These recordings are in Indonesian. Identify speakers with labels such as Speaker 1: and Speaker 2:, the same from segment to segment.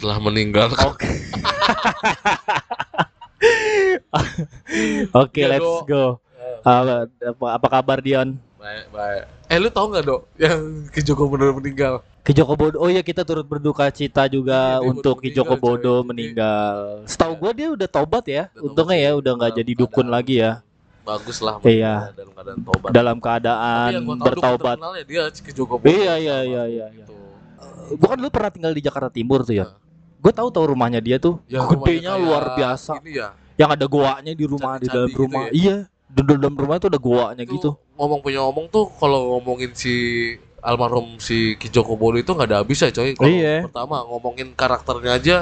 Speaker 1: Telah meninggal.
Speaker 2: Oke. Oke,
Speaker 1: Ya,
Speaker 2: let's go. Uh, apa, apa kabar Dion?
Speaker 1: Baik, baik. Eh lu tau gak dok yang Ki Joko bener meninggal?
Speaker 2: Ki Joko Bodo. Oh iya kita turut berduka cita juga
Speaker 1: Iya, dia
Speaker 2: untuk Ki Joko Bodo
Speaker 1: coy.
Speaker 2: meninggal. Setahu
Speaker 1: Iya.
Speaker 2: gua dia udah tobat ya.
Speaker 1: Udah
Speaker 2: Untungnya
Speaker 1: tobat
Speaker 2: ya udah nggak jadi dukun lagi ya.
Speaker 1: Bagus lah
Speaker 2: Iya.
Speaker 1: dalam keadaan tobat.
Speaker 2: Dalam keadaan bertaubat.
Speaker 1: ya dia Ki Joko Bodo.
Speaker 2: Iya, iya, iya, iya, iya.
Speaker 1: gitu.
Speaker 2: Gua kan dulu pernah tinggal di Jakarta Timur tuh ya.
Speaker 1: Nah.
Speaker 2: Gue tahu tahu rumahnya dia tuh.
Speaker 1: Yang
Speaker 2: Gedenya luar biasa.
Speaker 1: Ya.
Speaker 2: Yang ada goanya di rumah di dalam
Speaker 1: gitu
Speaker 2: rumah.
Speaker 1: ya?
Speaker 2: Iya. Di dalam rumah itu ada goanya
Speaker 1: Itu
Speaker 2: gitu.
Speaker 1: Ngomong punya ngomong tuh kalau ngomongin si almarhum si Ki Joko Bodo itu nggak ada habis ya coy. Kalau
Speaker 2: Iya.
Speaker 1: pertama ngomongin karakternya aja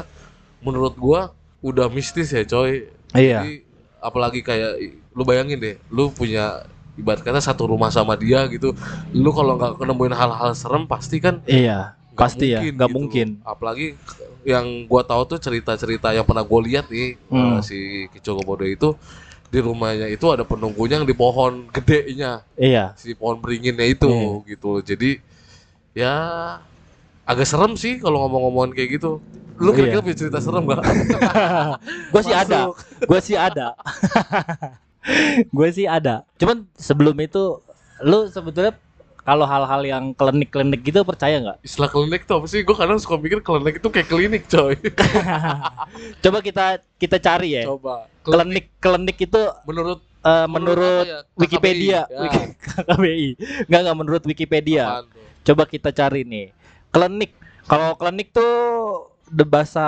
Speaker 1: menurut gua udah mistis ya coy.
Speaker 2: Iya.
Speaker 1: Jadi apalagi kayak lu bayangin deh, lu punya ibarat kata satu rumah sama dia gitu. Lu kalau nggak nemuin hal-hal serem pasti kan
Speaker 2: Iya.
Speaker 1: nggak
Speaker 2: Pasti ya, nggak
Speaker 1: gitu.
Speaker 2: mungkin.
Speaker 1: Apalagi yang gua tahu tuh cerita-cerita yang pernah gua lihat nih
Speaker 2: Hmm.
Speaker 1: eh, si Ki Joko Bodo itu di rumahnya itu ada penunggunya yang di pohon gedenya
Speaker 2: Iya.
Speaker 1: si pohon beringinnya itu
Speaker 2: Iya.
Speaker 1: gitu jadi ya agak serem sih kalau ngomong-ngomongin kayak gitu lu
Speaker 2: Iya.
Speaker 1: kira-kira punya cerita serem gak?
Speaker 2: gue sih ada gue sih ada gue sih ada. Cuman sebelum itu lu sebetulnya kalau hal-hal yang klinik-klinik gitu percaya nggak?
Speaker 1: Istilah klinik tuh apa sih? Gue kadang suka mikir klinik itu kayak klinik coy.
Speaker 2: Coba kita kita cari ya.
Speaker 1: Coba.
Speaker 2: Klinik klinik itu
Speaker 1: Menurut
Speaker 2: eh, menurut
Speaker 1: apa ya?
Speaker 2: Wikipedia.
Speaker 1: Ya,
Speaker 2: KKBI nggak nggak menurut Wikipedia. Coba kita cari nih. Klinik. Kalau klinik tuh the bahasa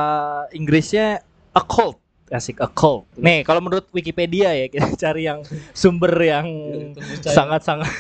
Speaker 2: Inggrisnya occult asik occult nih kalau menurut Wikipedia ya kita cari yang sumber yang sangat-sangat.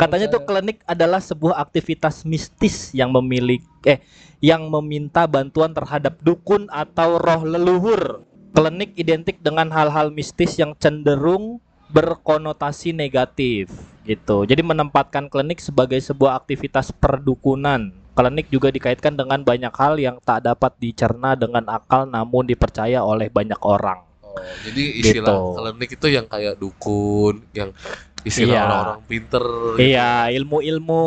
Speaker 2: Katanya tuh klinik adalah sebuah aktivitas mistis yang memiliki eh yang meminta bantuan terhadap dukun atau roh leluhur. Klinik identik dengan hal-hal mistis yang cenderung berkonotasi negatif gitu. Jadi menempatkan klinik sebagai sebuah aktivitas perdukunan. Klinik juga dikaitkan dengan banyak hal yang tak dapat dicerna dengan akal namun dipercaya oleh banyak orang.
Speaker 1: Oh, jadi istilah
Speaker 2: Gitu.
Speaker 1: klinik itu yang kayak dukun, yang istilah
Speaker 2: Iya.
Speaker 1: orang-orang pinter. gitu.
Speaker 2: Iya, ilmu-ilmu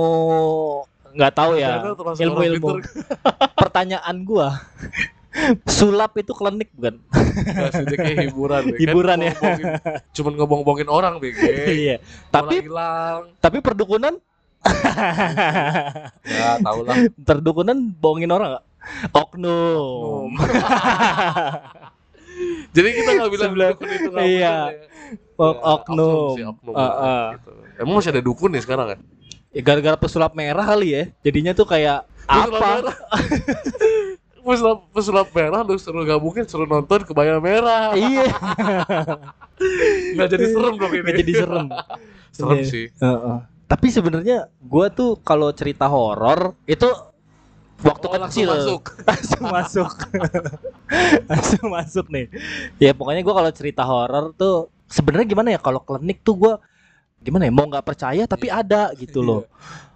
Speaker 2: nggak tahu ya.
Speaker 1: Orang
Speaker 2: Ilmu-ilmu. Pertanyaan gua. Sulap itu klinik bukan?
Speaker 1: Dia kayak hiburan. deh. Kan
Speaker 2: Hiburan ya.
Speaker 1: ngomongin- Cuman ngomong-ngomongin orang deh.
Speaker 2: Iya. Tapi
Speaker 1: hilang.
Speaker 2: tapi perdukunan
Speaker 1: Ya, tau lah.
Speaker 2: perdukunan bohongin orang nggak? Oknum.
Speaker 1: Jadi kita nggak bilang
Speaker 2: Sebelah-
Speaker 1: dukun itu nggak
Speaker 2: iya.
Speaker 1: ya.
Speaker 2: Ok-
Speaker 1: Ya,
Speaker 2: oknum.
Speaker 1: sih, oknum.
Speaker 2: Ah, ah.
Speaker 1: Gitu. Emang masih ada dukun nih sekarang kan?
Speaker 2: Ya, gara-gara pesulap merah kali ya. Jadinya tuh kayak
Speaker 1: Pesulap
Speaker 2: apa?
Speaker 1: merah. pesulap pesulap merah lu suruh gabungin suruh nonton kebaya merah.
Speaker 2: iya.
Speaker 1: Nggak jadi serem dong ini.
Speaker 2: Nggak jadi serem.
Speaker 1: serem
Speaker 2: Iya.
Speaker 1: sih.
Speaker 2: Heeh. Tapi sebenarnya gua tuh kalau cerita horor itu waktu
Speaker 1: Oh, langsung
Speaker 2: kecil.
Speaker 1: masuk.
Speaker 2: langsung masuk. Langsung masuk nih. Ya pokoknya gua kalau cerita horor tuh sebenarnya gimana ya kalau klinik tuh gua gimana ya mau nggak percaya tapi ada gitu loh.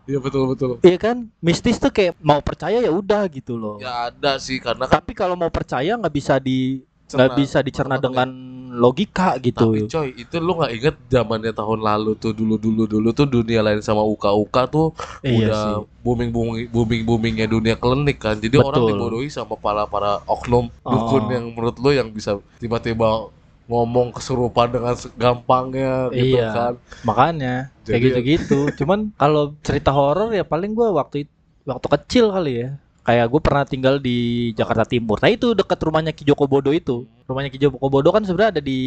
Speaker 1: Iya. Betul betul.
Speaker 2: Iya kan? Mistis tuh kayak mau percaya ya udah gitu loh.
Speaker 1: Ya ada sih karena kan
Speaker 2: tapi kalau mau percaya nggak bisa di nggak bisa dicerna dengan logika gitu
Speaker 1: Tapi coy, itu lu nggak inget zamannya tahun lalu tuh dulu dulu dulu tuh dunia lain sama uka uka tuh
Speaker 2: iya
Speaker 1: udah
Speaker 2: sih
Speaker 1: booming booming booming boomingnya dunia klinik kan. Jadi orang
Speaker 2: Betul.
Speaker 1: dibodohi sama para para oknum
Speaker 2: Oh.
Speaker 1: dukun yang menurut lu yang bisa tiba-tiba ngomong kesurupan dengan gampangnya gitu
Speaker 2: Iya.
Speaker 1: kan.
Speaker 2: makanya kayak
Speaker 1: Jadi-
Speaker 2: gitu-gitu cuman kalau cerita horor ya paling gua waktu it- waktu kecil kali ya kayak gue pernah tinggal di Jakarta Timur. Nah itu dekat rumahnya Ki Joko Bodo itu. Rumahnya Ki Joko Bodo kan sebenarnya ada di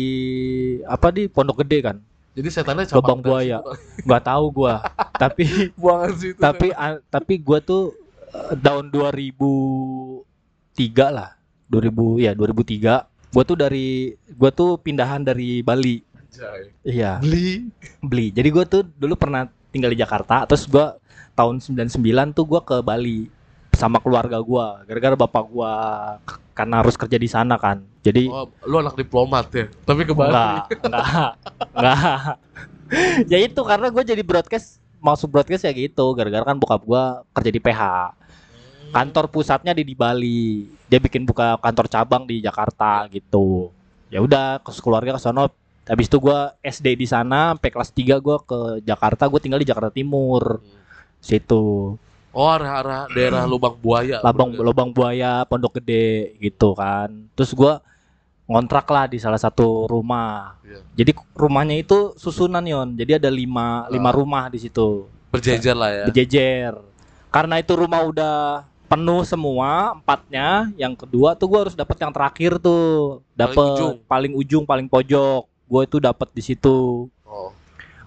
Speaker 2: apa di Pondok Gede kan?
Speaker 1: Jadi setannya cabang
Speaker 2: buaya. nggak tahu gua. Tapi
Speaker 1: Buangan situ.
Speaker 2: tapi a- tapi gua tuh eh, tahun 2003 lah. 2000 ya 2003 gua tuh dari gua tuh pindahan dari Bali.
Speaker 1: Anjay.
Speaker 2: iya.
Speaker 1: Beli.
Speaker 2: beli. Jadi gue tuh dulu pernah tinggal di Jakarta, terus gua tahun 99 tuh gua ke Bali sama keluarga gua. Gara-gara bapak gua karena harus kerja di sana kan. Jadi
Speaker 1: Oh, lu anak diplomat ya. Tapi ke Bali.
Speaker 2: enggak, enggak, enggak. ya itu karena gue jadi broadcast masuk broadcast ya gitu. Gara-gara kan bokap gua kerja di PH. Kantor pusatnya di di Bali. Dia bikin buka kantor cabang di Jakarta gitu. Ya udah ke keluarga ke sono. Habis itu gua SD di sana sampai kelas 3 gua ke Jakarta, gue tinggal di Jakarta Timur. situ
Speaker 1: Oh, arah-arah daerah lubang buaya.
Speaker 2: labang
Speaker 1: Bro.
Speaker 2: lubang buaya pondok gede gitu kan terus gua ngontrak lah di salah satu rumah
Speaker 1: Iya.
Speaker 2: jadi rumahnya itu susunan yon jadi ada lima lima
Speaker 1: Ah.
Speaker 2: rumah di situ
Speaker 1: Berjejer lah ya.
Speaker 2: berjejer karena itu rumah udah penuh semua empatnya yang kedua tuh gua harus dapat yang terakhir tuh dapat
Speaker 1: ujung.
Speaker 2: paling ujung paling pojok gue itu dapat di situ
Speaker 1: Oh.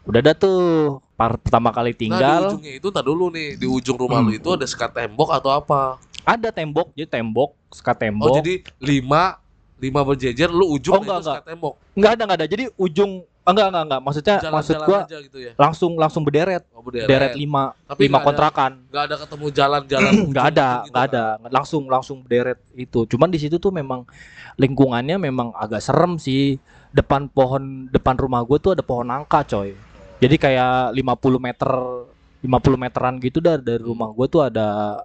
Speaker 2: udah ada tuh par- pertama kali
Speaker 1: Nah, di
Speaker 2: tinggal
Speaker 1: ujungnya itu tak dulu nih, di ujung rumah
Speaker 2: Hmm.
Speaker 1: lu itu ada sekat tembok atau apa?
Speaker 2: ada tembok jadi tembok sekat tembok
Speaker 1: Oh, jadi lima lima berjejer lu ujung
Speaker 2: Oh, enggak,
Speaker 1: itu sekat tembok.
Speaker 2: nggak ada nggak ada jadi ujung enggak enggak enggak maksudnya maksud
Speaker 1: Jalan-jalan
Speaker 2: gua
Speaker 1: aja gitu ya.
Speaker 2: langsung langsung berderet
Speaker 1: Oh, berderet.
Speaker 2: deret lima
Speaker 1: Tapi
Speaker 2: lima
Speaker 1: nggak ada-
Speaker 2: kontrakan
Speaker 1: Nggak ada ketemu jalan-jalan.
Speaker 2: nggak ada
Speaker 1: gitu
Speaker 2: nggak
Speaker 1: kan?
Speaker 2: ada langsung langsung berderet itu cuman di situ tuh memang lingkungannya memang agak serem sih depan pohon depan rumah gue tuh ada pohon nangka coy jadi kayak 50 meter 50 meteran gitu dah dari rumah gue tuh ada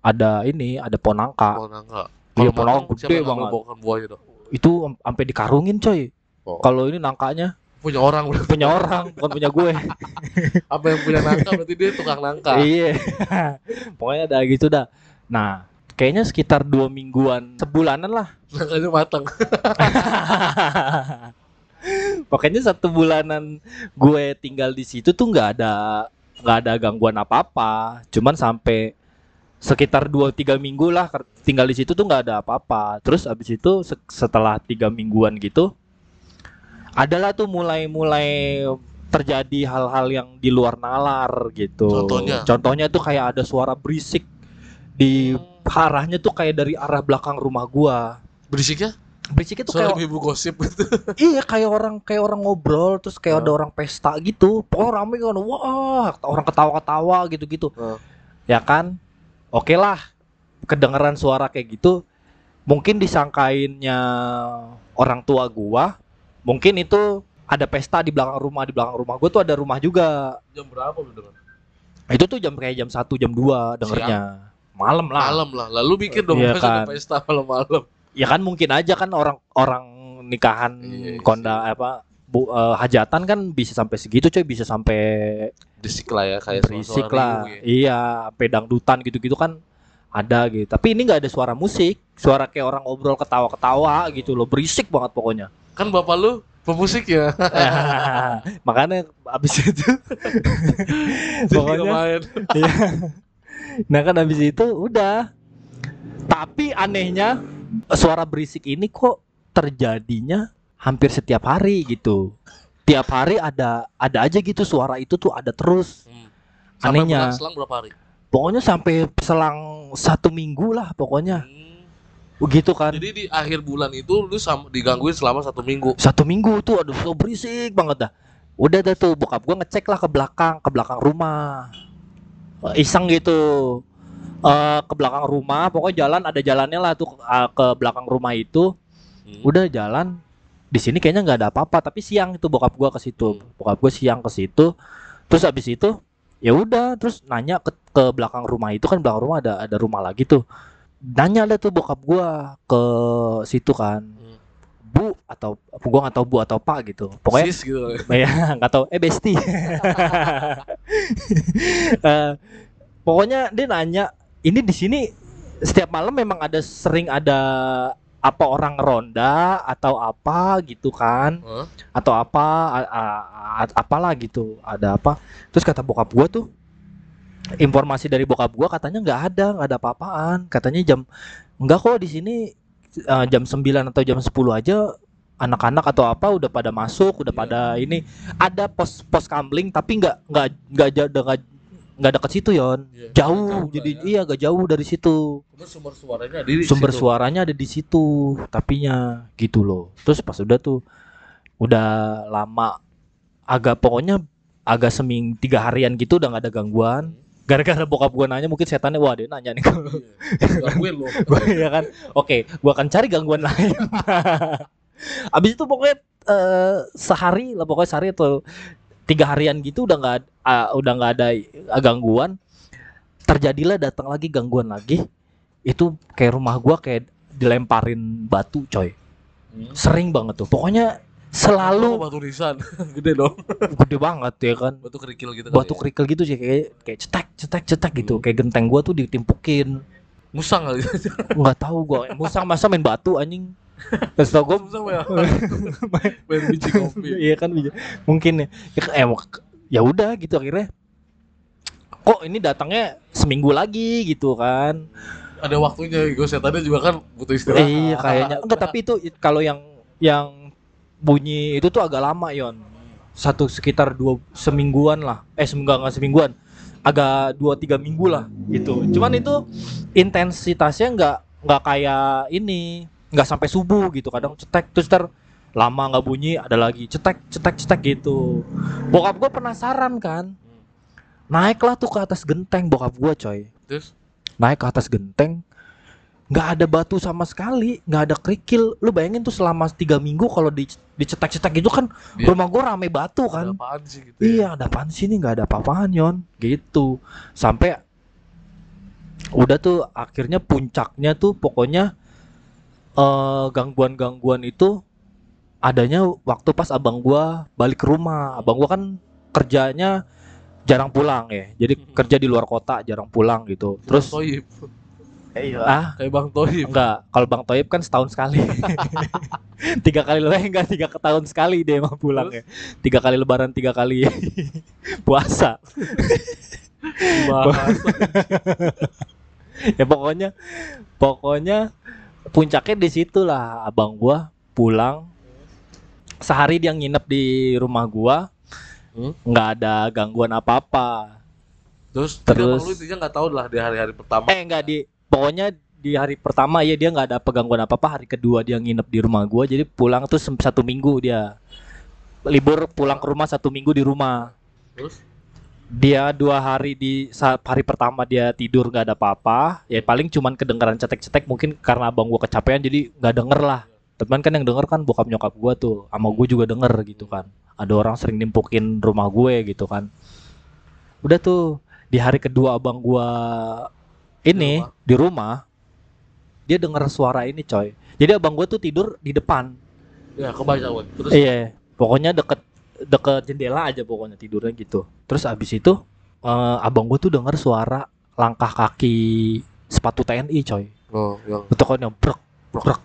Speaker 2: ada ini ada pohon nangka
Speaker 1: Pohon nangka.
Speaker 2: Iya,
Speaker 1: Kalau
Speaker 2: pohon nangka
Speaker 1: potong,
Speaker 2: gede banget.
Speaker 1: buahnya
Speaker 2: itu am- sampai dikarungin coy
Speaker 1: Oh.
Speaker 2: kalau ini nangkanya
Speaker 1: Punya orang
Speaker 2: punya orang bukan punya gue
Speaker 1: apa yang punya nangka berarti dia tukang nangka.
Speaker 2: iya pokoknya ada gitu dah nah kayaknya sekitar dua mingguan sebulanan lah
Speaker 1: Nangkanya matang.
Speaker 2: Pokoknya satu bulanan gue tinggal di situ tuh nggak ada nggak ada gangguan apa-apa. Cuman sampai sekitar 2-3 minggu lah tinggal di situ tuh nggak ada apa-apa. Terus abis itu se- setelah tiga mingguan gitu, adalah tuh mulai-mulai terjadi hal-hal yang di luar nalar gitu.
Speaker 1: Contohnya?
Speaker 2: Contohnya tuh kayak ada suara berisik di arahnya tuh kayak dari arah belakang rumah gua.
Speaker 1: Berisiknya
Speaker 2: Berisiknya tuh
Speaker 1: suara
Speaker 2: kayak
Speaker 1: ibu gosip gitu.
Speaker 2: Iya kayak orang kayak orang ngobrol terus kayak
Speaker 1: Hah?
Speaker 2: ada orang pesta gitu. Pokoknya rame kan. Wah, orang ketawa-ketawa gitu-gitu.
Speaker 1: Hah.
Speaker 2: Ya kan? Oke lah. Kedengeran suara kayak gitu. Mungkin disangkainnya orang tua gua. Mungkin itu ada pesta di belakang rumah di belakang rumah gua tuh ada rumah juga.
Speaker 1: Jam berapa lu dengar?
Speaker 2: Itu tuh jam kayak jam 1 jam 2 dengernya. Malam lah.
Speaker 1: Malam lah. Lalu bikin dong pesta
Speaker 2: kan.
Speaker 1: pesta malam-malam.
Speaker 2: Ya kan mungkin aja kan orang orang nikahan
Speaker 1: Iya, iya
Speaker 2: konda apa bu, eh, hajatan kan bisa sampai segitu coy bisa sampai
Speaker 1: Berisik lah ya kayak
Speaker 2: berisik lah
Speaker 1: ya.
Speaker 2: iya pedang dutan gitu-gitu kan ada gitu tapi ini nggak ada suara musik suara kayak orang ngobrol ketawa-ketawa gitu loh berisik banget pokoknya
Speaker 1: Kan bapak lu pemusik ya.
Speaker 2: makanya abis itu pokoknya. Iya. nah kan habis itu udah. Tapi anehnya suara berisik ini kok terjadinya hampir setiap hari gitu. Tiap hari ada ada aja gitu suara itu tuh ada terus.
Speaker 1: Hmm. Sampai
Speaker 2: Anehnya.
Speaker 1: bulan selang berapa hari?
Speaker 2: Pokoknya sampai selang satu minggu lah pokoknya.
Speaker 1: Hmm.
Speaker 2: Begitu kan.
Speaker 1: Jadi di akhir bulan itu lu digangguin selama satu minggu.
Speaker 2: Satu minggu tuh aduh so berisik banget dah. Udah dah tuh bokap gua ngecek lah ke belakang, ke belakang rumah. Iseng gitu. Eh ke belakang rumah, pokoknya jalan ada jalannya lah tuh eh, ke belakang rumah itu.
Speaker 1: Hmm.
Speaker 2: Udah jalan di sini kayaknya nggak ada apa-apa, tapi siang itu bokap gua ke situ. Bokap gua siang ke situ. Terus habis itu ya udah terus nanya ke, ke belakang rumah itu kan belakang rumah ada ada rumah lagi tuh. Nanya lah tuh bokap gua ke situ kan.
Speaker 1: Hmm.
Speaker 2: Bu atau gua nggak tahu bu atau pak gitu. Pokoknya
Speaker 1: Sis gitu.
Speaker 2: ya nggak tahu eh besti Eh, pokoknya dia nanya ini di sini setiap malam memang ada sering ada apa orang ronda atau apa gitu kan
Speaker 1: Hah?
Speaker 2: atau apa a- a- a- apalah gitu ada apa terus kata bokap gua tuh informasi dari bokap gua katanya nggak ada nggak ada apa-apaan katanya jam enggak kok di sini eh, jam 9 atau jam 10 aja anak-anak atau apa udah pada masuk udah
Speaker 1: Iya.
Speaker 2: pada ini ada pos pos kamling tapi nggak nggak nggak nggak deket situ yon
Speaker 1: Iya.
Speaker 2: jauh jadi
Speaker 1: ya.
Speaker 2: iya agak jauh dari situ
Speaker 1: Cuma sumber suaranya di
Speaker 2: sumber
Speaker 1: situ.
Speaker 2: suaranya ada di situ tapinya gitu loh terus pas udah tuh udah lama agak pokoknya agak seming tiga harian gitu udah nggak ada gangguan gara-gara bokap gua nanya mungkin setannya wah dia nanya nih
Speaker 1: Iya. Gangguin lu.
Speaker 2: Gua- ya kan oke gua akan cari gangguan lain abis itu pokoknya eh, sehari lah pokoknya sehari atau tiga harian gitu udah nggak ah, udah nggak ada gangguan terjadilah datang lagi gangguan lagi. Itu kayak rumah gua kayak dilemparin batu coy.
Speaker 1: Hmm.
Speaker 2: sering banget tuh. Pokoknya selalu
Speaker 1: batu nisan. Gede dong.
Speaker 2: Gede banget ya kan?
Speaker 1: Batu kerikil gitu
Speaker 2: batu
Speaker 1: ya.
Speaker 2: kerikil gitu sih kayak kayak cetek cetek cetek gitu.
Speaker 1: Hmm.
Speaker 2: kayak genteng gua tuh ditimpukin.
Speaker 1: Musang kali.
Speaker 2: Nggak tahu gua. Musang masa main batu anjing. Terus tau gua.
Speaker 1: Musang ya? Main biji kopi.
Speaker 2: Iya kan bisa. mungkin ya. Ya, eh, ya udah gitu akhirnya. Kok ini datangnya seminggu lagi gitu kan.
Speaker 1: Ada waktunya gue setannya juga kan butuh istirahat.
Speaker 2: Iya kayaknya. enggak tapi itu it- kalau yang yang bunyi itu tuh agak lama yon. Satu sekitar dua semingguan lah. Eh seminggu nggak semingguan. Agak dua tiga minggu lah gitu. Cuman itu intensitasnya nggak nggak kayak ini. Nggak sampai subuh gitu kadang cetek. Terus ntar lama nggak bunyi ada lagi cetek cetek cetek gitu. Bokap gue penasaran kan? Naiklah tuh ke atas genteng bokap gue coy.
Speaker 1: Terus?
Speaker 2: Naik ke atas genteng nggak ada batu sama sekali nggak ada kerikil. Lu bayangin tuh selama tiga minggu kalau di dicetak-cetak gitu kan
Speaker 1: Iya.
Speaker 2: rumah gua rame batu
Speaker 1: ada
Speaker 2: kan?
Speaker 1: apaan sih gitu ya?
Speaker 2: iya ada apaan sih nih nggak ada apa-apaan yon. Gitu. Sampai udah tuh akhirnya puncaknya tuh pokoknya eh gangguan-gangguan itu adanya waktu pas abang gua balik ke rumah. Abang gua kan kerjanya jarang pulang ya. Jadi
Speaker 1: Mhm.
Speaker 2: kerja di luar kota jarang pulang gitu. Terus
Speaker 1: Bang Toyib
Speaker 2: ah
Speaker 1: kayak Bang Toyib
Speaker 2: enggak. Kalau bang Toyib kan setahun sekali. Tiga kali lebaran enggak tiga ke tahun sekali dia emang pulang ya. Tiga kali lebaran tiga kali puasa. Ya pokoknya pokoknya puncaknya di situ lah. Abang gua pulang sehari dia nginep di rumah gua
Speaker 1: Hmm.
Speaker 2: nggak ada gangguan apa apa
Speaker 1: terus
Speaker 2: Terus-
Speaker 1: lu intinya nggak tahu lah di hari-hari pertama.
Speaker 2: Eh nggak di pokoknya di hari pertama ya dia nggak ada gangguan apa apa hari kedua dia nginep di rumah gua jadi pulang tuh satu minggu dia. Libur pulang ke rumah satu minggu di rumah.
Speaker 1: Terus?
Speaker 2: Dia dua hari di saat hari pertama dia tidur nggak ada apa-apa. Ya paling cuman kedengaran cetek-cetek mungkin karena abang gua kecapean jadi nggak denger lah teman kan yang denger kan bokap nyokap gua tuh sama gua juga denger gitu kan. Ada orang sering nimpukin rumah gue gitu kan. Udah tuh di hari kedua abang gua ini
Speaker 1: rumah.
Speaker 2: di rumah dia denger suara ini coy. Jadi abang gua tuh tidur di depan.
Speaker 1: Ya kebaca gue terus?
Speaker 2: Iya, pokoknya deket deket jendela aja pokoknya tidurnya gitu. Terus abis itu eh, abang gue tuh denger suara langkah kaki sepatu TNI coy.
Speaker 1: oh yang
Speaker 2: Itu kan yang brok brok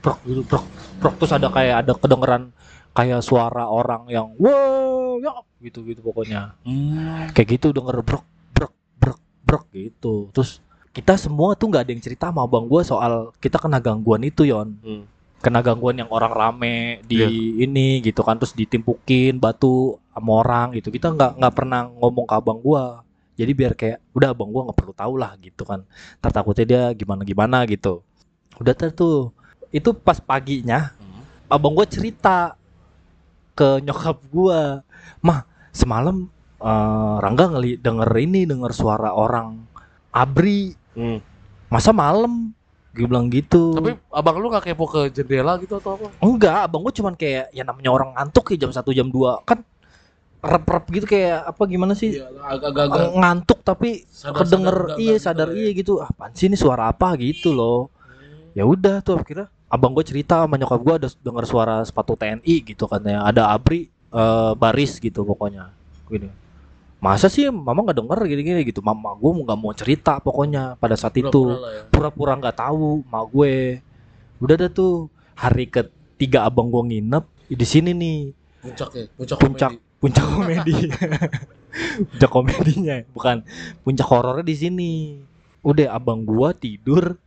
Speaker 1: prok
Speaker 2: brok gitu brok brok terus ada kayak ada kedengeran kayak suara orang yang wow ya gitu gitu pokoknya.
Speaker 1: hmm.
Speaker 2: Kayak gitu denger brok brok brok brok gitu. Terus kita semua tuh nggak ada yang cerita sama abang gue soal kita kena gangguan itu yon
Speaker 1: Hmm.
Speaker 2: kena gangguan yang orang rame di
Speaker 1: Iya.
Speaker 2: ini gitu kan terus ditimpukin batu sama orang gitu kita nggak nggak pernah ngomong ke abang gua jadi biar kayak udah abang gua nggak perlu tahu lah gitu kan Ntar takutnya dia gimana gimana gitu udah tuh tuh itu pas paginya
Speaker 1: Hmm.
Speaker 2: abang gua cerita ke nyokap gua mah semalam eh, Rangga ngeli denger ini denger suara orang abri
Speaker 1: Hmm.
Speaker 2: masa malam gue bilang gitu
Speaker 1: tapi abang lu nggak kepo ke jendela gitu atau apa
Speaker 2: Enggak, abang gue cuman kayak ya namanya orang ngantuk ya jam 1 jam 2 kan rep-rep gitu kayak apa gimana sih?
Speaker 1: Iya, agak-agak
Speaker 2: Ng- ngantuk tapi
Speaker 1: sadar-
Speaker 2: kedenger
Speaker 1: sadar
Speaker 2: iya sadar iya gitu. Apaan sih ini suara apa gitu loh. Ya udah tuh akhirnya abang gue cerita sama nyokap gue ada denger suara sepatu TNI gitu kan ya. Ada abri eh, baris gitu pokoknya. Gini. Masa sih mama nggak denger gini-gini gitu. Mama gue nggak mau cerita pokoknya pada saat itu
Speaker 1: Pura-pura lah ya.
Speaker 2: pura-pura nggak tahu ma gue udah dah tuh hari ketiga abang gue nginep di sini nih
Speaker 1: puncak ya puncak
Speaker 2: Puncak.
Speaker 1: komedi.
Speaker 2: puncak komedi puncak komedinya bukan puncak horornya di sini udah abang gua tidur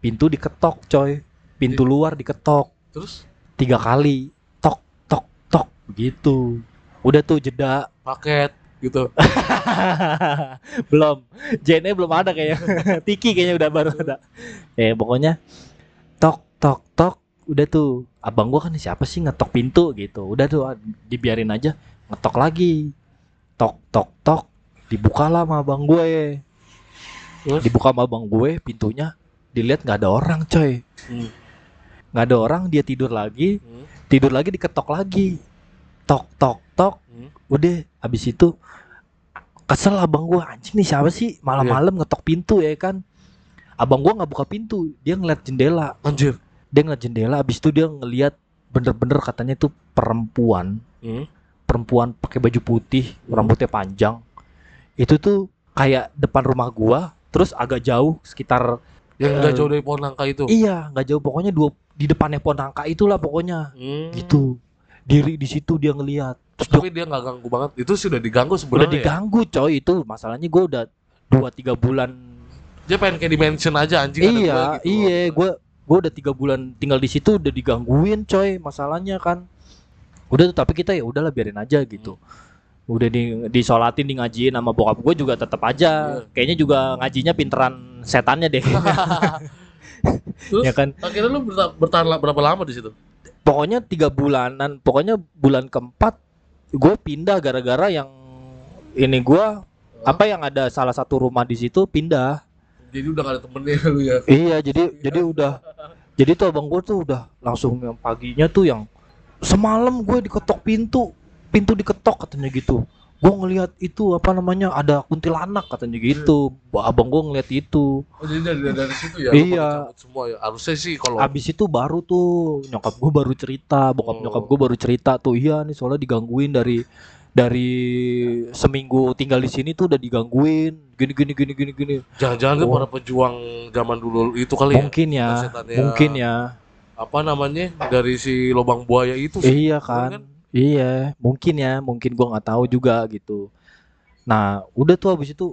Speaker 2: pintu diketok coy pintu luar diketok.
Speaker 1: Terus?
Speaker 2: Tiga kali tok tok tok begitu udah tuh jeda.
Speaker 1: Paket gitu.
Speaker 2: Belum. JNE belum ada kayaknya. Tiki kayaknya udah baru ada. Eh pokoknya tok tok tok udah tuh. Abang gua kan siapa sih ngetok pintu gitu. Udah tuh ah, dibiarin aja. Ngetok lagi. Tok tok tok dibukalah sama abang gue
Speaker 1: terus?
Speaker 2: Dibuka sama abang gue pintunya. Dilihat nggak ada orang coy.
Speaker 1: Hmm.
Speaker 2: Nggak ada orang dia tidur lagi.
Speaker 1: Hmm.
Speaker 2: tidur lagi diketok lagi. Tok tok tok.
Speaker 1: Hmm.
Speaker 2: udah habis itu kesel abang gua anjing nih siapa sih? Malam-malam ngetok pintu ya kan. Abang gua nggak buka pintu dia ngeliat jendela.
Speaker 1: Anjir.
Speaker 2: Dia ngeliat jendela habis itu dia ngeliat bener-bener katanya itu perempuan.
Speaker 1: Hmm?
Speaker 2: perempuan pakai baju putih
Speaker 1: Hmm.
Speaker 2: rambutnya panjang. Itu tuh kayak depan rumah gua terus agak jauh sekitar
Speaker 1: Yang nggak
Speaker 2: Eh,
Speaker 1: jauh dari pohon nangka itu.
Speaker 2: iya nggak jauh pokoknya dua di depannya pohon nangka itulah pokoknya
Speaker 1: Hmm.
Speaker 2: gitu diri di situ dia ngelihat terus
Speaker 1: Tapi dia nggak ganggu banget. Itu sudah diganggu
Speaker 2: udah
Speaker 1: sebenarnya. ya?
Speaker 2: diganggu coy itu masalahnya gua udah dua tiga bulan
Speaker 1: Dia pengen kayak dimension aja anjing
Speaker 2: iya
Speaker 1: gua gitu.
Speaker 2: iya gua gua udah tiga bulan tinggal di situ udah digangguin coy masalahnya kan udah tuh tapi kita ya udahlah biarin aja gitu udah di disolatin di ngajiin sama bokap gue juga tetap aja.
Speaker 1: Iya.
Speaker 2: kayaknya juga ngajinya pinteran setannya deh.
Speaker 1: Terus
Speaker 2: ya kan?
Speaker 1: Akhirnya lu berta- bertahan berapa lama di situ?
Speaker 2: pokoknya tiga bulanan pokoknya bulan keempat gue pindah gara-gara yang ini gua apa yang ada salah satu rumah di situ pindah.
Speaker 1: Jadi udah gak ada temennya lu ya.
Speaker 2: Iya, jadi jadi udah. Jadi tuh abang gue tuh udah langsung yang paginya tuh yang semalam gue diketok pintu, pintu diketok katanya gitu. Gue ngelihat itu apa namanya ada kuntilanak katanya gitu. Abang gue ngeliat itu.
Speaker 1: Oh, jadi dari, dari situ ya.
Speaker 2: Iya.
Speaker 1: semua ya. Harusnya sih kalau
Speaker 2: Abis itu baru tuh nyokap gue baru cerita, bokap
Speaker 1: Oh.
Speaker 2: nyokap gue baru cerita tuh iya nih soalnya digangguin dari dari seminggu tinggal di sini tuh udah digangguin gini gini gini gini gini
Speaker 1: jangan-jangan
Speaker 2: Oh.
Speaker 1: para pejuang zaman dulu itu kali ya.
Speaker 2: mungkin ya
Speaker 1: setannya-
Speaker 2: mungkin ya
Speaker 1: Apa namanya? Dari si lubang buaya itu sih.
Speaker 2: Iya kan? Iya, mungkin ya, mungkin gua nggak tahu juga gitu. Nah, udah tuh habis itu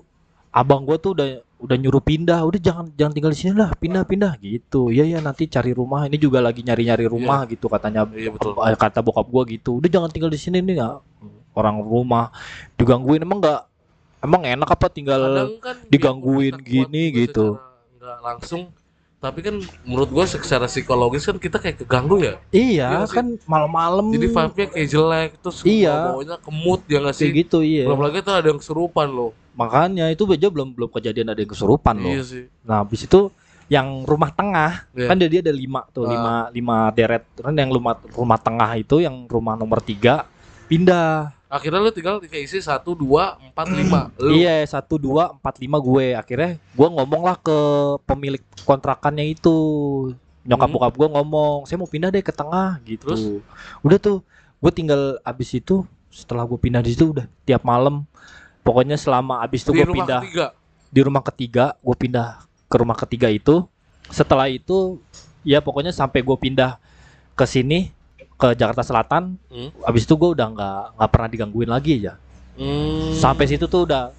Speaker 2: abang gua tuh udah udah nyuruh pindah, udah jangan jangan tinggal di sini lah, pindah-pindah gitu. Iya ya, nanti cari rumah. Ini juga lagi nyari-nyari rumah gitu katanya
Speaker 1: Iya, betul.
Speaker 2: eh, kata bokap gua gitu. Udah jangan tinggal di sini nih nggak orang rumah digangguin emang nggak emang enak apa tinggal
Speaker 1: Kadang kan
Speaker 2: digangguin gini gitu.
Speaker 1: secara nggak langsung tapi kan menurut gua secara psikologis kan kita kayak keganggu ya
Speaker 2: iya
Speaker 1: sih.
Speaker 2: kan malam-malam
Speaker 1: jadi vibe-nya kayak jelek terus
Speaker 2: Iya.
Speaker 1: bawanya kemut ya nggak sih
Speaker 2: kayak gitu iya.
Speaker 1: belum lagi tuh ada yang kesurupan loh
Speaker 2: Makanya itu aja belum belum kejadian ada yang kesurupan loh.
Speaker 1: iya sih
Speaker 2: Nah, habis itu yang rumah tengah
Speaker 1: Iya.
Speaker 2: kan dia, dia ada lima tuh
Speaker 1: Ah.
Speaker 2: lima lima deret kan yang rumah rumah tengah itu yang rumah nomor tiga pindah
Speaker 1: akhirnya lu tinggal di isi satu dua empat lima.
Speaker 2: Iya satu dua empat lima gue. Akhirnya gue ngomong lah ke pemilik kontrakannya itu. Nyokap
Speaker 1: Hmm.
Speaker 2: bokap gue ngomong saya mau pindah deh ke tengah gitu.
Speaker 1: Terus?
Speaker 2: udah tuh gue tinggal abis itu setelah gue pindah di situ udah tiap malam. Pokoknya selama abis itu gue pindah
Speaker 1: ketiga?
Speaker 2: di rumah ketiga gue pindah ke rumah ketiga itu. Setelah itu ya pokoknya sampai gue pindah ke sini ke Jakarta Selatan
Speaker 1: Hmm.
Speaker 2: abis itu gue udah nggak nggak pernah digangguin lagi ya
Speaker 1: Hmm.
Speaker 2: sampai situ tuh udah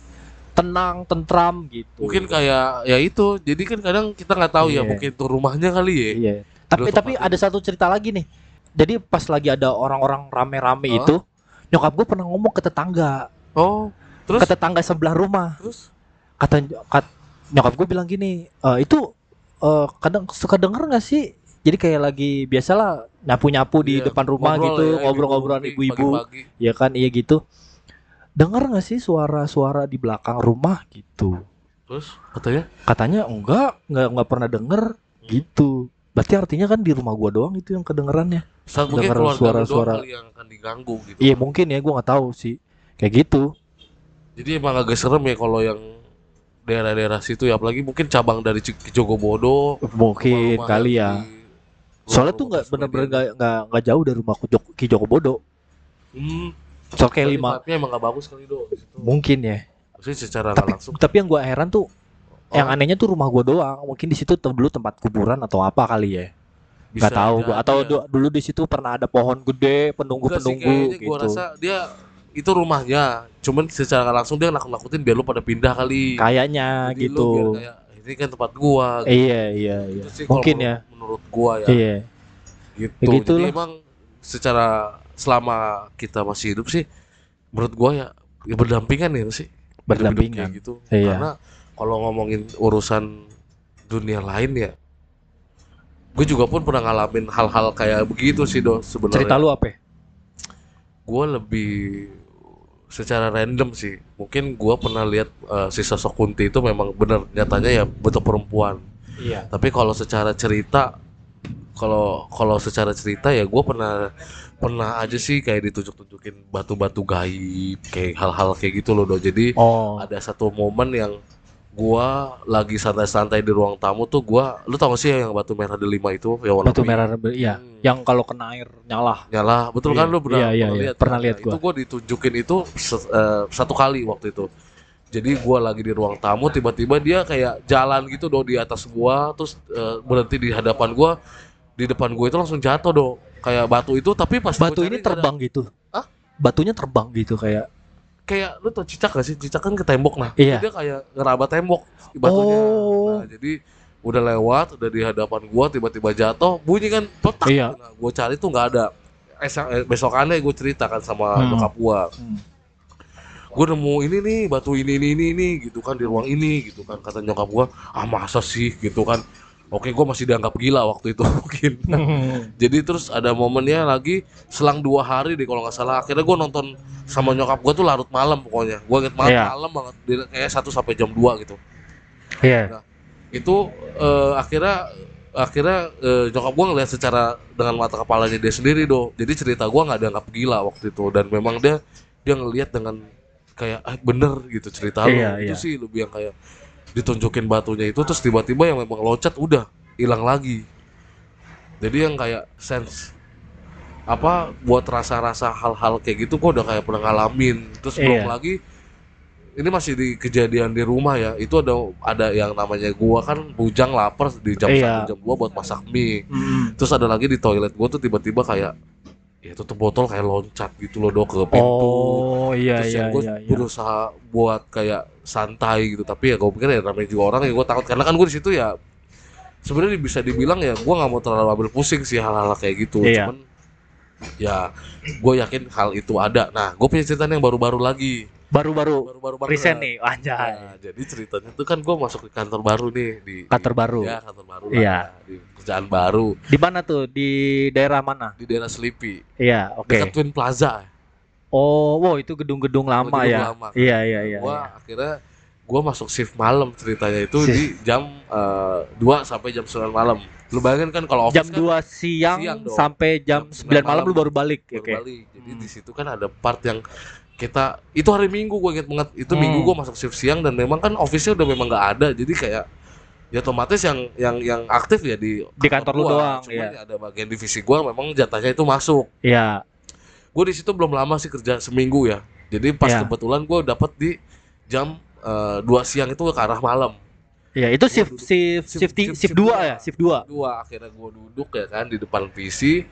Speaker 2: tenang tentram gitu.
Speaker 1: Mungkin kayak ya itu jadi kan kadang kita nggak tahu ya
Speaker 2: Iya.
Speaker 1: mungkin itu rumahnya kali ya.
Speaker 2: Iya. Tapi tapi ada satu cerita lagi nih. Jadi pas lagi ada orang-orang rame-rame
Speaker 1: Hah?
Speaker 2: itu nyokap gue pernah ngomong ke tetangga.
Speaker 1: Oh terus?
Speaker 2: Ke tetangga sebelah rumah.
Speaker 1: Terus?
Speaker 2: Kata kat- nyokap gue bilang gini "E, itu eh, kadang suka denger nggak sih? Jadi kayak lagi biasalah nyapu nyapu di
Speaker 1: Iya,
Speaker 2: depan rumah
Speaker 1: ngobrol
Speaker 2: gitu
Speaker 1: ya,
Speaker 2: ngobrol-ngobrolan
Speaker 1: ibu-ibu.
Speaker 2: ibu-ibu ya kan iya gitu. Denger nggak sih suara-suara di belakang rumah gitu?
Speaker 1: Terus katanya?
Speaker 2: Katanya enggak nggak nggak pernah denger gitu. Berarti artinya kan di rumah gua doang itu yang kedengerannya.
Speaker 1: Saat mungkin
Speaker 2: Dengar
Speaker 1: keluarga
Speaker 2: suara-suara.
Speaker 1: suara, yang akan diganggu gitu.
Speaker 2: Iya mungkin ya gua nggak tahu sih. Kayak gitu.
Speaker 1: Jadi emang agak serem ya kalau yang daerah-daerah situ ya. Apalagi mungkin cabang dari Jogobodo
Speaker 2: mungkin kali ya.
Speaker 1: di-
Speaker 2: soalnya tuh nggak bener-bener nggak nggak nggak jauh dari rumah Ki Joko- Jogobodo
Speaker 1: hmm,
Speaker 2: soal kayak lima
Speaker 1: emang gak bagus kali do
Speaker 2: mungkin ya.
Speaker 1: Maksudnya secara nggak
Speaker 2: tapi
Speaker 1: langsung.
Speaker 2: tapi yang gua heran tuh yang
Speaker 1: Oh.
Speaker 2: anehnya tuh rumah gua doang. Mungkin di situ dulu tempat kuburan atau apa kali ya.
Speaker 1: Bisa
Speaker 2: nggak tahu gua. Atau
Speaker 1: ya.
Speaker 2: du- dulu di situ pernah ada pohon gede penunggu
Speaker 1: Enggak sih,
Speaker 2: penunggu
Speaker 1: kayaknya
Speaker 2: gitu.
Speaker 1: gua rasa dia itu rumahnya. Cuman secara nggak langsung dia nakut-nakutin biar lu pada pindah kali.
Speaker 2: Kayaknya
Speaker 1: Jadi lu
Speaker 2: gitu.
Speaker 1: biar kayak, ini kan tempat gua gitu.
Speaker 2: iya iya iya
Speaker 1: Itu sih
Speaker 2: mungkin ya
Speaker 1: menurut- gua ya
Speaker 2: iya
Speaker 1: gitu.
Speaker 2: Gitu
Speaker 1: Jadi
Speaker 2: lah.
Speaker 1: emang secara selama kita masih hidup sih menurut gua ya, ya berdampingan ya sih.
Speaker 2: Berdampingan
Speaker 1: gitu.
Speaker 2: Iya.
Speaker 1: Karena kalau ngomongin urusan dunia lain ya gue juga pun pernah ngalamin hal-hal kayak begitu sih do sebenarnya.
Speaker 2: cerita lu apa ya?
Speaker 1: Gue lebih secara random sih. Mungkin gua pernah lihat eh, si sosok Kunti itu memang benar nyatanya ya bentuk perempuan.
Speaker 2: iya
Speaker 1: Tapi kalau secara cerita, kalau kalau secara cerita ya gue pernah pernah aja sih kayak ditunjuk-tunjukin batu-batu gaib, kayak hal-hal kayak gitu loh do. Jadi
Speaker 2: oh
Speaker 1: ada satu momen yang gua lagi santai-santai di ruang tamu tuh gua lu tau gak sih yang batu merah delima itu yang warna
Speaker 2: Batu merah iya.
Speaker 1: Hmm.
Speaker 2: Yang kalau kena air nyala.
Speaker 1: nyala betul
Speaker 2: Iya,
Speaker 1: kan lu pernah
Speaker 2: iya, iya,
Speaker 1: pernah
Speaker 2: iya.
Speaker 1: lihat
Speaker 2: Pernah
Speaker 1: kan?
Speaker 2: lihat
Speaker 1: Nah,
Speaker 2: gua.
Speaker 1: itu gua ditunjukin itu eh, satu kali waktu itu jadi gua lagi di ruang tamu tiba-tiba dia kayak jalan gitu do di atas gua terus eh, berhenti di hadapan gua di depan gua itu langsung jatuh do kayak batu itu tapi pas
Speaker 2: Batu ini
Speaker 1: nggak ada-
Speaker 2: terbang gitu.
Speaker 1: Hah?
Speaker 2: Batunya terbang gitu kayak.
Speaker 1: Kayak lu tau cicak gak sih cicak kan ke tembok nah
Speaker 2: Iya.
Speaker 1: dia kayak ngeraba tembok batunya
Speaker 2: Oh.
Speaker 1: nah jadi udah lewat udah di hadapan gua tiba-tiba jatuh bunyi kan petak
Speaker 2: Iya.
Speaker 1: nah, gua cari tuh nggak ada Esa- eh, besokannya gue ceritakan sama
Speaker 2: Hmm.
Speaker 1: nyokap gua
Speaker 2: Hmm.
Speaker 1: gue nemu ini nih batu ini ini ini ini gitu kan di ruang ini gitu kan kata nyokap gua ah masa sih gitu kan oke gua masih dianggap gila waktu itu mungkin. Jadi terus ada momennya lagi selang dua hari deh kalau nggak salah. Akhirnya gue nonton sama nyokap gue tuh larut malam pokoknya. Gue inget banget
Speaker 2: Iya.
Speaker 1: malam banget. Kayak satu sampai jam 2 gitu.
Speaker 2: Iya.
Speaker 1: itu eh, akhirnya akhirnya eh, nyokap gue ngeliat secara dengan mata kepalanya dia sendiri do. Jadi cerita gue nggak dianggap gila waktu itu. Dan memang dia dia ngelihat dengan kayak ah, bener gitu cerita lu.
Speaker 2: Iya,
Speaker 1: itu
Speaker 2: iya.
Speaker 1: sih lebih yang kayak ditunjukin batunya itu terus tiba-tiba yang memang loncat udah hilang lagi jadi yang kayak sense apa buat rasa-rasa hal-hal kayak gitu gua udah kayak pernah ngalamin terus belum
Speaker 2: Iya.
Speaker 1: lagi ini masih di kejadian di rumah ya itu ada ada yang namanya gua kan bujang lapar di jam
Speaker 2: Iya.
Speaker 1: satu jam dua buat masak mie
Speaker 2: Hmm.
Speaker 1: terus ada lagi di toilet gua tuh tiba-tiba kayak ya tutup botol kayak loncat gitu loh dok ke pintu
Speaker 2: Oh iya
Speaker 1: terus
Speaker 2: iya
Speaker 1: yang gue
Speaker 2: iya. iya.
Speaker 1: berusaha buat kayak santai gitu tapi ya gue pikir ya namanya juga orang ya gue takut karena kan gue di situ ya sebenarnya bisa dibilang ya gue nggak mau terlalu ambil pusing sih hal-hal kayak gitu
Speaker 2: Iya.
Speaker 1: cuman ya gue yakin hal itu ada nah gue punya cerita yang baru-baru lagi
Speaker 2: Baru-baru recent nih, anjay.
Speaker 1: Nah, jadi ceritanya tuh kan gue masuk ke kantor baru nih di
Speaker 2: Kantor
Speaker 1: di-
Speaker 2: baru.
Speaker 1: ya kantor baru
Speaker 2: Iya.
Speaker 1: lah, di kerjaan baru
Speaker 2: Di mana tuh? Di daerah mana?
Speaker 1: di daerah Sleepy
Speaker 2: Iya, oke.
Speaker 1: dekat Twin Plaza
Speaker 2: Oh, wow itu gedung-gedung lama
Speaker 1: Gedung
Speaker 2: ya.
Speaker 1: lama.
Speaker 2: Iya iya iya.
Speaker 1: gua
Speaker 2: iya.
Speaker 1: akhirnya gua masuk shift malam ceritanya itu
Speaker 2: Shift.
Speaker 1: di jam eh, 2 sampai jam 9 malam. Lu bayangin kan kalau office
Speaker 2: Jam
Speaker 1: kan
Speaker 2: 2 siang,
Speaker 1: siang dong.
Speaker 2: sampai jam,
Speaker 1: Jam
Speaker 2: 9
Speaker 1: 9
Speaker 2: malam lu
Speaker 1: malam.
Speaker 2: baru balik.
Speaker 1: baru
Speaker 2: Oke.
Speaker 1: balik. Jadi
Speaker 2: Hmm.
Speaker 1: di situ kan ada part yang kita itu hari Minggu gua inget banget. Itu
Speaker 2: Hmm.
Speaker 1: Minggu gua masuk shift siang dan memang kan office-nya udah memang nggak ada. Jadi kayak ya otomatis yang yang yang aktif ya di
Speaker 2: Di kantor lu
Speaker 1: gua.
Speaker 2: doang,
Speaker 1: Cuman
Speaker 2: iya.
Speaker 1: ya ada bagian divisi gua memang jatahnya itu masuk.
Speaker 2: Iya.
Speaker 1: Gue di situ belum lama sih kerja seminggu ya. Jadi pas
Speaker 2: Iya.
Speaker 1: kebetulan gue dapet di jam eh, 2 siang itu ke arah malam.
Speaker 2: Iya, itu shift
Speaker 1: duduk-
Speaker 2: shift
Speaker 1: shift-
Speaker 2: shift
Speaker 1: shift-
Speaker 2: shift
Speaker 1: shift
Speaker 2: 2
Speaker 1: dua.
Speaker 2: ya, shift 2.
Speaker 1: Dua akhirnya gue duduk ya kan di depan PC.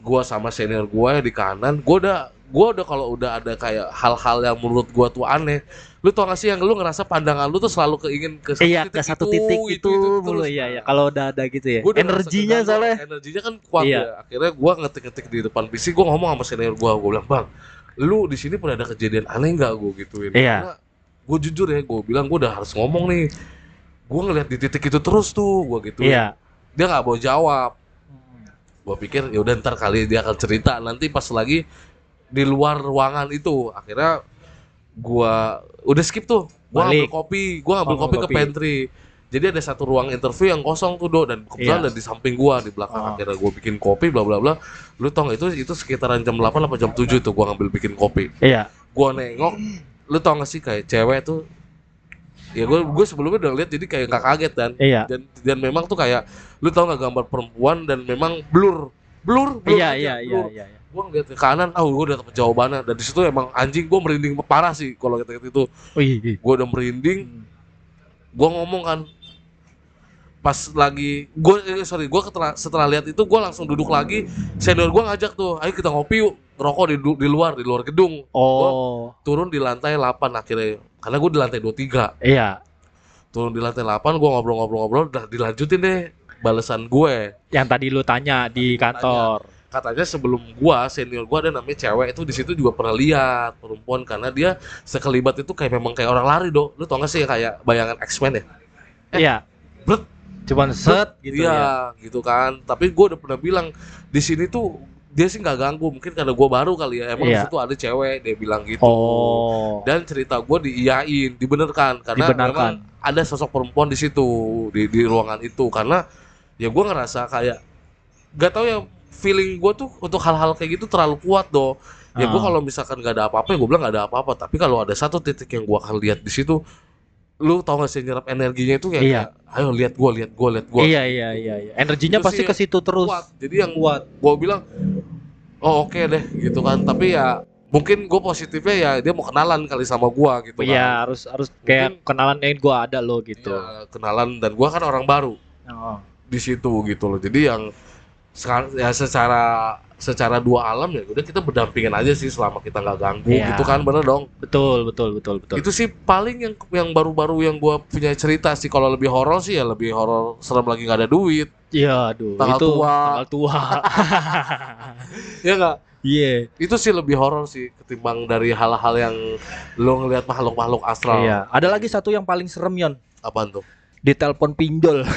Speaker 1: Gue sama senior gue di kanan. Gue udah gue udah kalau udah ada kayak hal-hal yang menurut gue tuh aneh. Lu tau gak sih yang lu ngerasa pandangan lu tuh selalu keingin ke satu
Speaker 2: Iya, ke satu titik itu, mulu
Speaker 1: terus.
Speaker 2: iya
Speaker 1: Nah,
Speaker 2: ya. Kalau udah ada gitu ya.
Speaker 1: Gua
Speaker 2: Energinya soalnya.
Speaker 1: energinya kan kuat
Speaker 2: Iya.
Speaker 1: ya akhirnya gua ngetik-ngetik di depan PC gua ngomong sama senior gua gua bilang bang lu di sini pernah ada kejadian aneh nggak gua gituin
Speaker 2: Iya.
Speaker 1: Karena gua jujur ya gua bilang gua udah harus ngomong nih gua ngeliat di titik itu terus tuh gua gituin
Speaker 2: Iya.
Speaker 1: dia nggak mau jawab gua pikir ya udah ntar kali dia akan cerita nanti pas lagi di luar ruangan itu akhirnya gua udah skip tuh gua
Speaker 2: Balik.
Speaker 1: ngambil kopi gua ngambil
Speaker 2: Oh,
Speaker 1: kopi ke
Speaker 2: kopi.
Speaker 1: pantry jadi ada satu ruang interview yang kosong tuh do dan kebetulan
Speaker 2: Iya.
Speaker 1: ada di samping gua di belakang
Speaker 2: Oh.
Speaker 1: akhirnya gua bikin kopi bla bla bla lu tau gak itu itu sekitaran jam 8 apa jam 7 tuh gua ngambil bikin kopi
Speaker 2: Iya.
Speaker 1: gua nengok lu tau gak sih kayak cewek tuh ya gue gue sebelumnya udah lihat jadi kayak nggak kaget dan
Speaker 2: Iya.
Speaker 1: dan dan memang tuh kayak lu tau nggak gambar perempuan dan memang blur blur blur
Speaker 2: Iya
Speaker 1: aja,
Speaker 2: iya iya
Speaker 1: blur.
Speaker 2: iya. iya.
Speaker 1: gue ngeliat ke kanan ah gue udah dapet jawabannya dan di situ emang anjing gue merinding parah sih kalau kita itu
Speaker 2: Wih. wih.
Speaker 1: gue udah merinding
Speaker 2: Hmm.
Speaker 1: gue ngomong kan pas lagi gue eh, sorry gue setelah setelah lihat itu gue langsung duduk lagi senior gue ngajak tuh ayo kita ngopi yuk ngerokok di, di luar di luar gedung
Speaker 2: Oh.
Speaker 1: turun di lantai 8 akhirnya karena gue di lantai 23
Speaker 2: Iya.
Speaker 1: turun di lantai 8 gue ngobrol-ngobrol-ngobrol udah dilanjutin deh balasan gue
Speaker 2: Yang tadi lu tanya di kantor.
Speaker 1: katanya sebelum gua senior gua ada namanya cewek itu di situ juga pernah lihat perempuan karena dia sekelibat itu kayak memang kayak orang lari do lu tau gak sih kayak bayangan X-Men ya
Speaker 2: Iya.
Speaker 1: Bret.
Speaker 2: Cuman set gitu
Speaker 1: iya
Speaker 2: ya.
Speaker 1: gitu kan tapi gua udah pernah bilang di sini tuh dia sih nggak ganggu mungkin karena gua baru kali ya emang di situ ada cewek dia bilang gitu
Speaker 2: Oh.
Speaker 1: dan cerita gua diiyain dibenerkan karena
Speaker 2: Dibenarkan.
Speaker 1: memang ada sosok perempuan di situ di di ruangan itu karena ya gua ngerasa kayak gak tau ya feeling gua tuh untuk hal-hal kayak gitu terlalu kuat do ya gua
Speaker 2: Ah.
Speaker 1: kalau misalkan gak ada apa-apa ya gua bilang gak ada apa-apa tapi kalau ada satu titik yang gua akan lihat di situ lu tau gak sih nyerap energinya itu ya
Speaker 2: Iya.
Speaker 1: kayak, ayo lihat gua lihat gua lihat gua
Speaker 2: Iya iya iya iya. Energinya
Speaker 1: Itu
Speaker 2: pasti ke situ terus.
Speaker 1: kuat jadi yang
Speaker 2: Kuat.
Speaker 1: gua bilang oh oke deh gitu kan tapi ya mungkin gue positifnya ya dia mau kenalan kali sama gua gitu
Speaker 2: Iya,
Speaker 1: kan
Speaker 2: harus harus kayak kenalan eh gua ada lo gitu.
Speaker 1: Ya, kenalan dan gua kan orang baru
Speaker 2: Oh.
Speaker 1: di situ gitu loh jadi yang sekarang ya secara secara dua alam ya udah kita berdampingan aja sih selama kita nggak ganggu
Speaker 2: Iya.
Speaker 1: gitu kan bener dong
Speaker 2: Betul, betul, betul, betul.
Speaker 1: itu sih paling yang yang baru-baru yang gua punya cerita sih kalau lebih horor sih ya lebih horor serem lagi nggak ada duit
Speaker 2: Iya, aduh,
Speaker 1: Tanggal
Speaker 2: itu
Speaker 1: tua.
Speaker 2: tanggal tua.
Speaker 1: ya nggak
Speaker 2: Iya.
Speaker 1: itu sih lebih horor sih ketimbang dari hal-hal yang lo ngelihat makhluk-makhluk astral
Speaker 2: Iya. Ada lagi satu yang paling serem Yon.
Speaker 1: apaan tuh
Speaker 2: Di telepon pinjol.